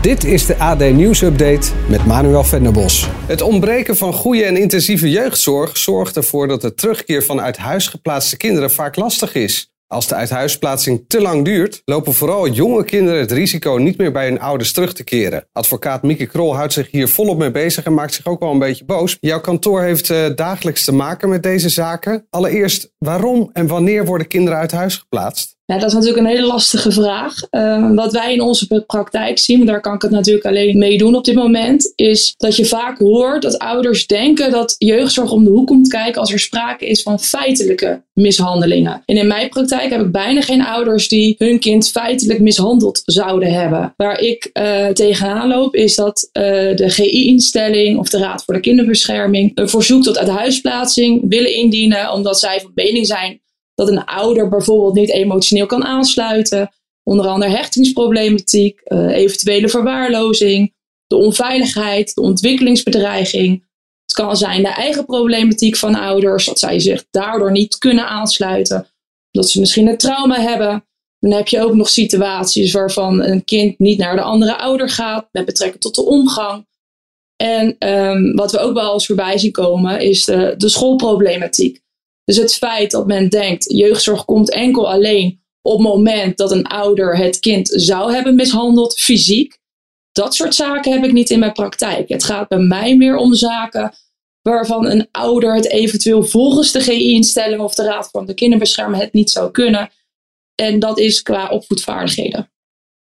Dit is de AD Nieuws Update met Manuel Venderbos. Het ontbreken van goede en intensieve jeugdzorg zorgt ervoor dat de terugkeer van uit huis geplaatste kinderen vaak lastig is. Als de uithuisplaatsing te lang duurt, lopen vooral jonge kinderen het risico niet meer bij hun ouders terug te keren. Advocaat Mieke Krol houdt zich hier volop mee bezig en maakt zich ook wel een beetje boos. Jouw kantoor heeft uh, dagelijks te maken met deze zaken. Allereerst, waarom en wanneer worden kinderen uit huis geplaatst? Ja, dat is natuurlijk een hele lastige vraag. Uh, wat wij in onze praktijk zien, maar daar kan ik het natuurlijk alleen mee doen op dit moment, is dat je vaak hoort dat ouders denken dat jeugdzorg om de hoek komt kijken als er sprake is van feitelijke mishandelingen. En in mijn praktijk heb ik bijna geen ouders die hun kind feitelijk mishandeld zouden hebben. Waar ik uh, tegenaan loop is dat uh, de GI-instelling of de Raad voor de Kinderbescherming een verzoek tot uithuisplaatsing willen indienen omdat zij van mening zijn dat een ouder bijvoorbeeld niet emotioneel kan aansluiten. Onder andere hechtingsproblematiek, uh, eventuele verwaarlozing, de onveiligheid, de ontwikkelingsbedreiging. Het kan zijn de eigen problematiek van ouders, dat zij zich daardoor niet kunnen aansluiten, dat ze misschien een trauma hebben. Dan heb je ook nog situaties waarvan een kind niet naar de andere ouder gaat met betrekking tot de omgang. En um, wat we ook wel eens voorbij zien komen is de, de schoolproblematiek. Dus het feit dat men denkt, jeugdzorg komt enkel alleen op het moment dat een ouder het kind zou hebben mishandeld, fysiek. Dat soort zaken heb ik niet in mijn praktijk. Het gaat bij mij meer om zaken waarvan een ouder het eventueel volgens de GI-instelling of de Raad van de Kinderbescherming het niet zou kunnen. En dat is qua opvoedvaardigheden.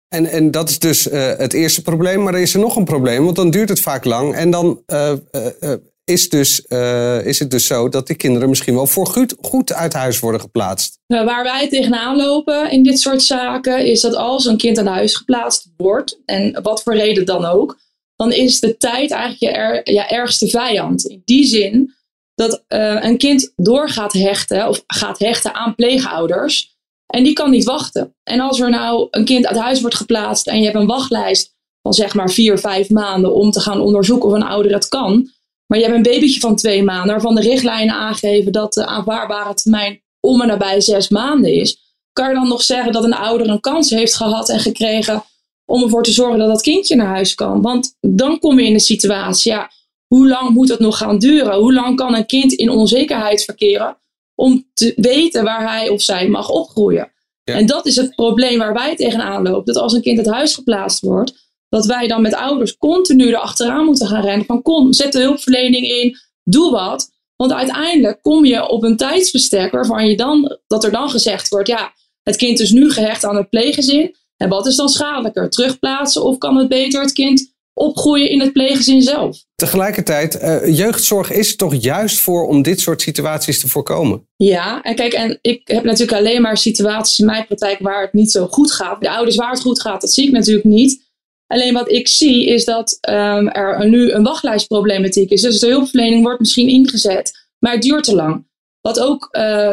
En, en dat is dus uh, het eerste probleem. Maar er is er nog een probleem, want dan duurt het vaak lang. En dan uh, uh, is, dus, uh, is het dus zo dat die kinderen misschien wel voor goed, goed uit huis worden geplaatst. Waar wij tegenaan lopen in dit soort zaken is dat als een kind aan huis geplaatst wordt, en wat voor reden dan ook, dan is de tijd eigenlijk je, je ergste vijand. In die zin dat uh, een kind doorgaat hechten of gaat hechten aan pleegouders. En die kan niet wachten. En als er nou een kind uit huis wordt geplaatst en je hebt een wachtlijst van zeg maar vier, vijf maanden om te gaan onderzoeken of een ouder het kan, maar je hebt een babytje van twee maanden, waarvan de richtlijnen aangeven dat de aanvaardbare termijn om en nabij zes maanden is. Kan je dan nog zeggen dat een ouder een kans heeft gehad en gekregen om ervoor te zorgen dat dat kindje naar huis kan? Want dan kom je in de situatie, ja, hoe lang moet het nog gaan duren? Hoe lang kan een kind in onzekerheid verkeren om te weten waar hij of zij mag opgroeien? Ja. En dat is het probleem waar wij tegenaan lopen. Dat als een kind uit huis geplaatst wordt, dat wij dan met ouders continu erachteraan moeten gaan rennen. Van kom, zet de hulpverlening in, doe wat. Want uiteindelijk kom je op een tijdsbestek waarvan je dan, dat er dan gezegd wordt, ja, het kind is nu gehecht aan het pleeggezin. En wat is dan schadelijker? Terugplaatsen of kan het beter het kind opgroeien in het pleeggezin zelf? Tegelijkertijd, uh, jeugdzorg is toch juist voor om dit soort situaties te voorkomen? Ja, en kijk, en ik heb natuurlijk alleen maar situaties in mijn praktijk waar het niet zo goed gaat. De ouders waar het goed gaat, dat zie ik natuurlijk niet. Alleen wat ik zie is dat um, er nu een wachtlijstproblematiek is. Dus de hulpverlening wordt misschien ingezet, maar het duurt te lang. Wat ook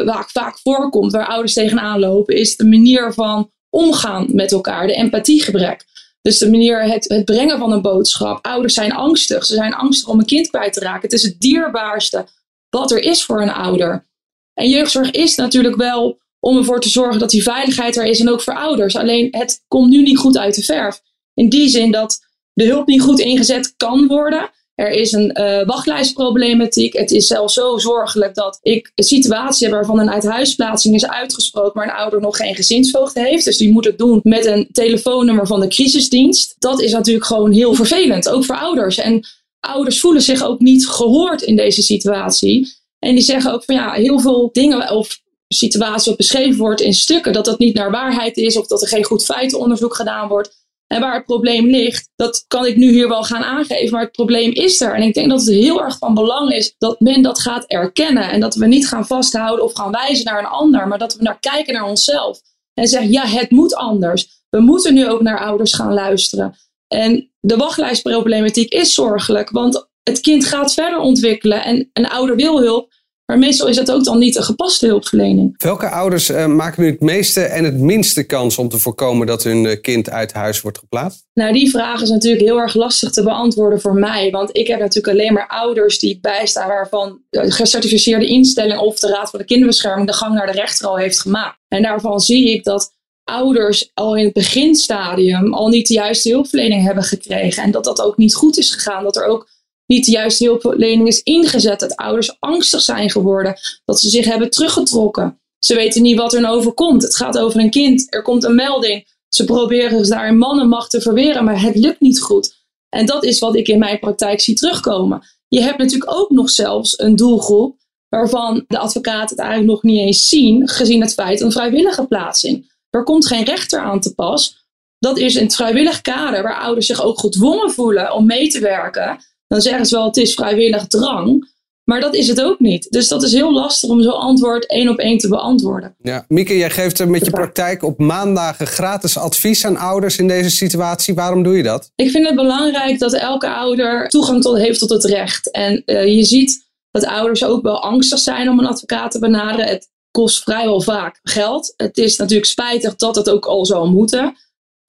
vaak, vaak voorkomt, waar ouders tegenaan lopen, is de manier van omgaan met elkaar, de empathiegebrek. Dus de manier, het, het brengen van een boodschap. Ouders zijn angstig. Ze zijn angstig om een kind kwijt te raken. Het is het dierbaarste wat er is voor een ouder. En jeugdzorg is natuurlijk wel om ervoor te zorgen dat die veiligheid er is en ook voor ouders. Alleen het komt nu niet goed uit de verf. In die zin dat de hulp niet goed ingezet kan worden. Er is een uh, wachtlijstproblematiek. Het is zelfs zo zorgelijk dat ik een situatie heb waarvan een uithuisplaatsing is uitgesproken, maar een ouder nog geen gezinsvoogd heeft. Dus die moet het doen met een telefoonnummer van de crisisdienst. Dat is natuurlijk gewoon heel vervelend, ook voor ouders. En ouders voelen zich ook niet gehoord in deze situatie. En die zeggen ook van ja, heel veel dingen of situaties wat beschreven wordt in stukken, dat dat niet naar waarheid is of dat er geen goed feitenonderzoek gedaan wordt. En waar het probleem ligt, dat kan ik nu hier wel gaan aangeven, maar het probleem is er. En ik denk dat het heel erg van belang is dat men dat gaat erkennen. En dat we niet gaan vasthouden of gaan wijzen naar een ander, maar dat we naar kijken naar onszelf. En zeggen, ja, het moet anders. We moeten nu ook naar ouders gaan luisteren. En de wachtlijstproblematiek is zorgelijk, want het kind gaat verder ontwikkelen en een ouder wil hulp, Maar meestal is dat ook dan niet een gepaste hulpverlening. Welke ouders uh, maken nu het meeste en het minste kans om te voorkomen dat hun uh, kind uit huis wordt geplaatst? Nou, die vraag is natuurlijk heel erg lastig te beantwoorden voor mij. Want ik heb natuurlijk alleen maar ouders die ik bijsta waarvan de gecertificeerde instelling of de Raad voor de Kinderbescherming de gang naar de rechter al heeft gemaakt. En daarvan zie ik dat ouders al in het beginstadium al niet de juiste hulpverlening hebben gekregen. En dat dat ook niet goed is gegaan. Dat er ook niet de juiste hulpverlening is ingezet. Dat ouders angstig zijn geworden. Dat ze zich hebben teruggetrokken. Ze weten niet wat er nou overkomt. Het gaat over een kind. Er komt een melding. Ze proberen daar in mannenmacht te verweren, maar het lukt niet goed. En dat is wat ik in mijn praktijk zie terugkomen. Je hebt natuurlijk ook nog zelfs een doelgroep waarvan de advocaten het eigenlijk nog niet eens zien, gezien het feit een vrijwillige plaatsing. Er komt geen rechter aan te pas. Dat is het vrijwillig kader waar ouders zich ook gedwongen voelen om mee te werken. Dan zeggen ze wel het is vrijwillig drang. Maar dat is het ook niet. Dus dat is heel lastig om zo'n antwoord één op één te beantwoorden. Ja, Mieke, jij geeft met je praktijk op maandagen gratis advies aan ouders in deze situatie. Waarom doe je dat? Ik vind het belangrijk dat elke ouder toegang tot, heeft tot het recht. En uh, je ziet dat ouders ook wel angstig zijn om een advocaat te benaderen. Het kost vrijwel vaak geld. Het is natuurlijk spijtig dat het ook al zou moeten.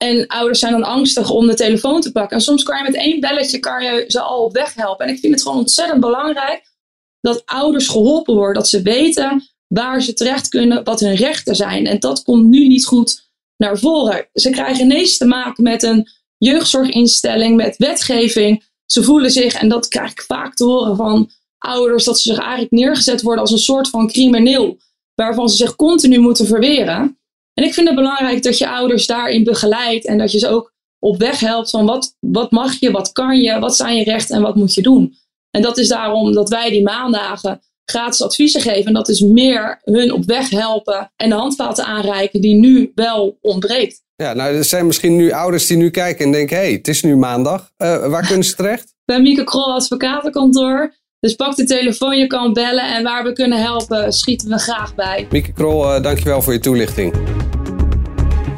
En ouders zijn dan angstig om de telefoon te pakken. En soms kan je met één belletje kan je ze al op weg helpen. En ik vind het gewoon ontzettend belangrijk dat ouders geholpen worden. Dat ze weten waar ze terecht kunnen, wat hun rechten zijn. En dat komt nu niet goed naar voren. Ze krijgen ineens te maken met een jeugdzorginstelling, met wetgeving. Ze voelen zich, en dat krijg ik vaak te horen van ouders, dat ze zich eigenlijk neergezet worden als een soort van crimineel waarvan ze zich continu moeten verweren. En ik vind het belangrijk dat je ouders daarin begeleidt en dat je ze ook op weg helpt van wat, wat mag je, wat kan je, wat zijn je rechten en wat moet je doen. En dat is daarom dat wij die maandagen gratis adviezen geven. En dat is meer hun op weg helpen en de handvaten aanreiken die nu wel ontbreekt. Ja, nou, er zijn misschien nu ouders die nu kijken en denken: hé, hey, het is nu maandag. Uh, waar kunnen ze terecht? Bij Mieke Krol Advocatenkantoor. Dus pak de telefoon, je kan bellen en waar we kunnen helpen, schieten we graag bij. Mieke Krol, uh, dankjewel voor je toelichting.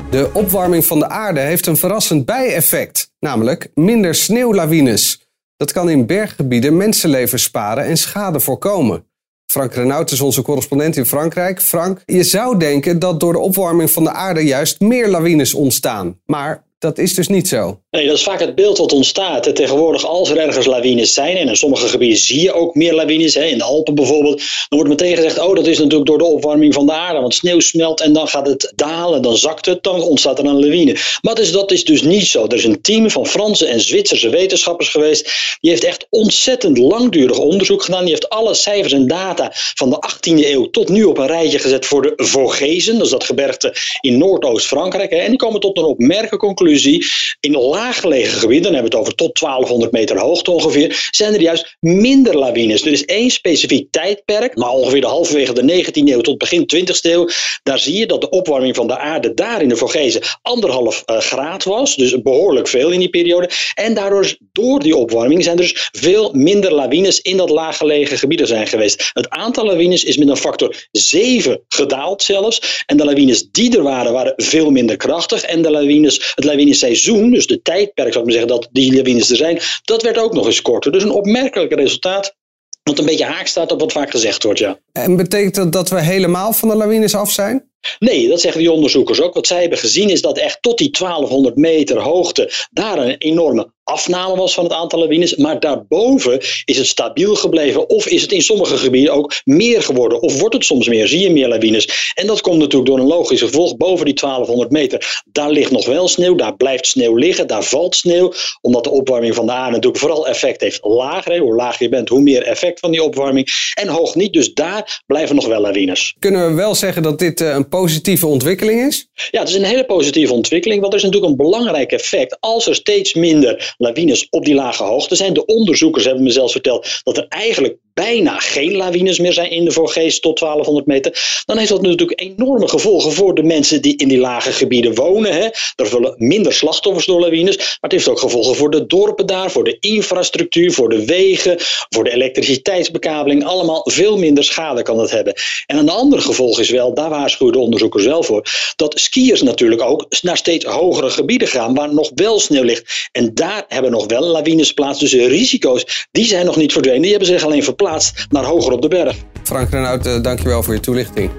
De opwarming van de aarde heeft een verrassend bijeffect, namelijk minder sneeuwlawines. Dat kan in berggebieden mensenlevens sparen en schade voorkomen. Frank Renaud is onze correspondent in Frankrijk. Frank, je zou denken dat door de opwarming van de aarde juist meer lawines ontstaan. Maar dat is dus niet zo. Nee, dat is vaak het beeld wat ontstaat. Tegenwoordig, als er ergens lawines zijn, en in sommige gebieden zie je ook meer lawines, hè, in de Alpen bijvoorbeeld, dan wordt meteen gezegd: oh, dat is natuurlijk door de opwarming van de aarde. Want sneeuw smelt en dan gaat het dalen, dan zakt het, dan ontstaat er een lawine. Maar dus, dat is dus niet zo. Er is een team van Franse en Zwitserse wetenschappers geweest. Die heeft echt ontzettend langdurig onderzoek gedaan. Die heeft alle cijfers en data van de 18e eeuw tot nu op een rijtje gezet voor de Vogesen. Dat is dat gebergte in Noordoost-Frankrijk. En die komen tot een opmerkelijke conclusie in laaggelegen gebieden, dan hebben we het over tot 1200 meter hoogte ongeveer, zijn er juist minder lawines. Er is één specifiek tijdperk, maar ongeveer de halverwege de 19e eeuw tot begin 20e eeuw, daar zie je dat de opwarming van de aarde daar in de Vogezen anderhalf uh, graad was, dus behoorlijk veel in die periode. En daardoor, door die opwarming, zijn er dus veel minder lawines in dat laaggelegen gebieden zijn geweest. Het aantal lawines is met een factor 7 gedaald zelfs. En de lawines die er waren, waren veel minder krachtig. En de lawines, het seizoen, dus de tijdperk zou ik maar zeggen dat die lawines er zijn, dat werd ook nog eens korter. Dus een opmerkelijk resultaat. Wat een beetje haak staat op wat vaak gezegd wordt, ja. En betekent dat dat we helemaal van de lawines af zijn? Nee, dat zeggen die onderzoekers ook. Wat zij hebben gezien is dat echt tot die 1200 meter hoogte daar een enorme afname was van het aantal lawines. Maar daarboven is het stabiel gebleven. Of is het in sommige gebieden ook meer geworden. Of wordt het soms meer. Zie je meer lawines. En dat komt natuurlijk door een logisch gevolg. Boven die 1200 meter. Daar ligt nog wel sneeuw. Daar blijft sneeuw liggen. Daar valt sneeuw. Omdat de opwarming van de aarde natuurlijk vooral effect heeft lager. Hoe lager je bent, hoe meer effect van die opwarming. En hoog niet. Dus daar blijven nog wel lawines. Kunnen we wel zeggen dat dit eh, een positieve ontwikkeling is? Ja, het is een hele positieve ontwikkeling. Want er is natuurlijk een belangrijk effect. Als er steeds minder lawines op die lage hoogte zijn. De onderzoekers hebben me zelfs verteld dat er eigenlijk bijna geen lawines meer zijn in de Vorgees tot 1200 meter, dan heeft dat natuurlijk enorme gevolgen voor de mensen die in die lage gebieden wonen. Hè. Er vullen minder slachtoffers door lawines, maar het heeft ook gevolgen voor de dorpen daar, voor de infrastructuur, voor de wegen, voor de elektriciteitsbekabeling. Allemaal veel minder schade kan het hebben. En een ander gevolg is wel, daar waarschuwen de onderzoekers wel voor, dat skiers natuurlijk ook naar steeds hogere gebieden gaan waar nog wel sneeuw ligt. En daar hebben nog wel lawines plaats. Dus de risico's, die zijn nog niet verdwenen. Die hebben zich alleen verplaatst verplaatst naar hoger op de berg. Frank Renaud, uh, dankjewel voor je toelichting.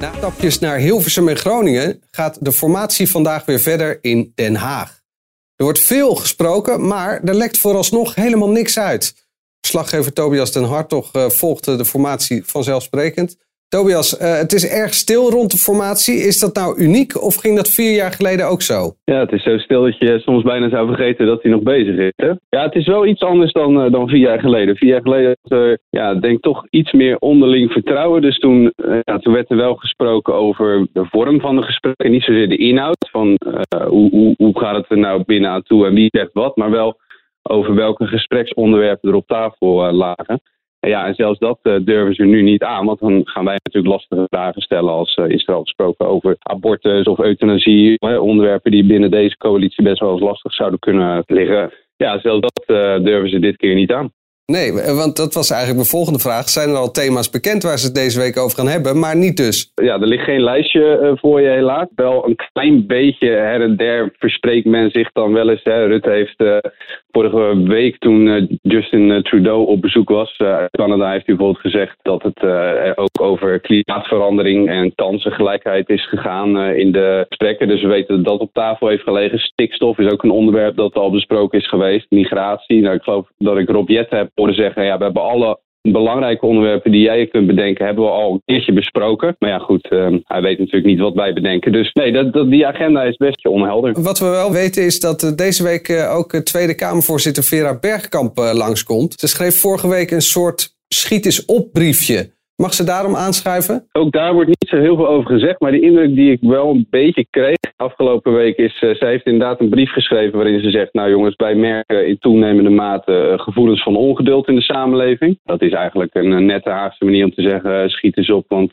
Na stapjes naar Hilversum en Groningen gaat de formatie vandaag weer verder in Den Haag. Er wordt veel gesproken, maar er lekt vooralsnog helemaal niks uit. Slaggever Tobias den Hartog uh, volgde de formatie vanzelfsprekend. Tobias, uh, het is erg stil rond de formatie. Is dat nou uniek of ging dat vier jaar geleden ook zo? Ja, het is zo stil dat je soms bijna zou vergeten dat hij nog bezig is. Hè? Ja, het is wel iets anders dan, uh, dan vier jaar geleden. Vier jaar geleden had er, ja, denk toch iets meer onderling vertrouwen. Dus toen, uh, ja, toen werd er wel gesproken over de vorm van de gesprekken. Niet zozeer de inhoud van hoe, hoe, hoe gaat het er nou binnen aan toe en wie zegt wat. Maar wel over welke gespreksonderwerpen er op tafel lagen. Ja, en zelfs dat uh, durven ze nu niet aan, want dan gaan wij natuurlijk lastige vragen stellen als uh, is er al gesproken over abortus of euthanasie, hè, onderwerpen die binnen deze coalitie best wel eens lastig zouden kunnen liggen. Ja, zelfs dat durven ze dit keer niet aan. Nee, want dat was eigenlijk mijn volgende vraag. Zijn er al thema's bekend waar ze het deze week over gaan hebben, maar niet dus? Ja, er ligt geen lijstje uh, voor je helaas. Wel een klein beetje her en der verspreekt men zich dan wel eens. Hè. Rutte heeft uh, vorige week toen Justin Trudeau op bezoek was uit Canada, heeft hij bijvoorbeeld gezegd dat het ook over klimaatverandering en kansengelijkheid is gegaan in de gesprekken. Dus we weten dat dat op tafel heeft gelegen. Stikstof is ook een onderwerp dat al besproken is geweest. Migratie. Nou, ik geloof dat ik Rob Jet heb horen zeggen, ja, we hebben alle belangrijke onderwerpen die jij kunt bedenken, hebben we al een keertje besproken. Maar ja, goed, uh, hij weet natuurlijk niet wat wij bedenken. Dus nee, dat, die agenda is best onhelder. Wat we wel weten is dat deze week uh, ook Tweede Kamervoorzitter Vera Bergkamp langskomt. Ze schreef vorige week een soort schiet eens op briefje. Mag ze daarom aanschuiven? Ook daar wordt niet zo heel veel over gezegd. Maar de indruk die ik wel een beetje kreeg afgelopen week is... Uh, zij heeft inderdaad een brief geschreven waarin ze zegt... nou jongens, wij merken in toenemende mate uh, gevoelens van ongeduld in de samenleving. Dat is eigenlijk een, nette Haagse manier om te zeggen... Uh, schiet eens op, want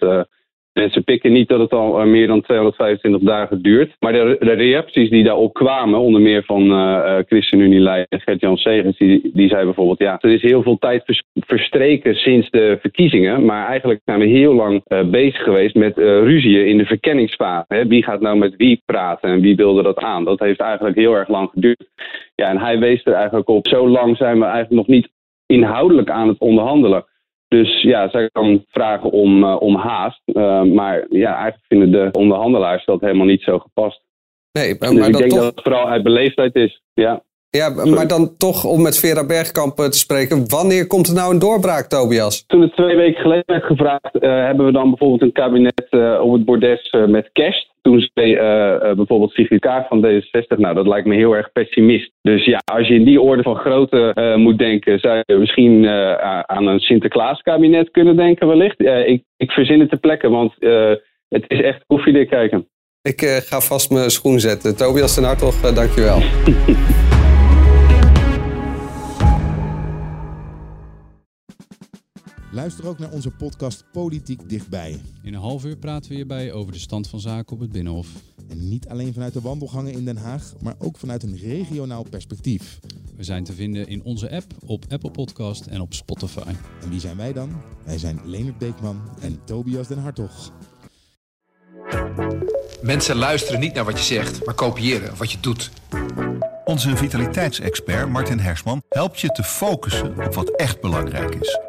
Mensen pikken niet dat het al meer dan 225 dagen duurt. Maar de, de reacties die daarop kwamen, onder meer van uh, ChristenUnie-leider Gert-Jan Segers, die, die zei bijvoorbeeld: ja, er is heel veel tijd vers, verstreken sinds de verkiezingen. Maar eigenlijk zijn we heel lang bezig geweest met uh, ruzieën in de verkenningsfase. Wie gaat nou met wie praten en wie wilde dat aan? Dat heeft eigenlijk heel erg lang geduurd. Ja, en hij wees er eigenlijk op: zo lang zijn we eigenlijk nog niet inhoudelijk aan het onderhandelen. Dus ja, zij kan vragen om, uh, om haast. Uh, maar ja, eigenlijk vinden de onderhandelaars dat helemaal niet zo gepast. Nee, maar, dus maar ik denk toch... dat het vooral uit beleefdheid is. Ja, ja maar dan toch om met Vera Bergkamp te spreken. Wanneer komt er nou een doorbraak, Tobias? Toen het twee weken geleden werd gevraagd, uh, hebben we dan bijvoorbeeld een kabinet op het bordes met kerst. Toen zei bijvoorbeeld Sigrid Kaag van D66, nou dat lijkt me heel erg pessimist. Dus ja, als je in die orde van grootte moet denken, zou je misschien aan een Sinterklaaskabinet kunnen denken wellicht. ik, ik verzin het ter plekke, want het is echt koffiedik kijken. Ik ga vast mijn schoen zetten. Tobias ten Hartog, dankjewel. Luister ook naar onze podcast Politiek Dichtbij. In een half uur praten we hierbij over de stand van zaken op het Binnenhof. En niet alleen vanuit de wandelgangen in Den Haag, maar ook vanuit een regionaal perspectief. We zijn te vinden in onze app, op Apple Podcast en op Spotify. En wie zijn wij dan? Wij zijn Leonard Beekman en Tobias den Hartog. Mensen luisteren niet naar wat je zegt, maar kopiëren wat je doet. Onze vitaliteitsexpert Martin Hersman helpt je te focussen op wat echt belangrijk is.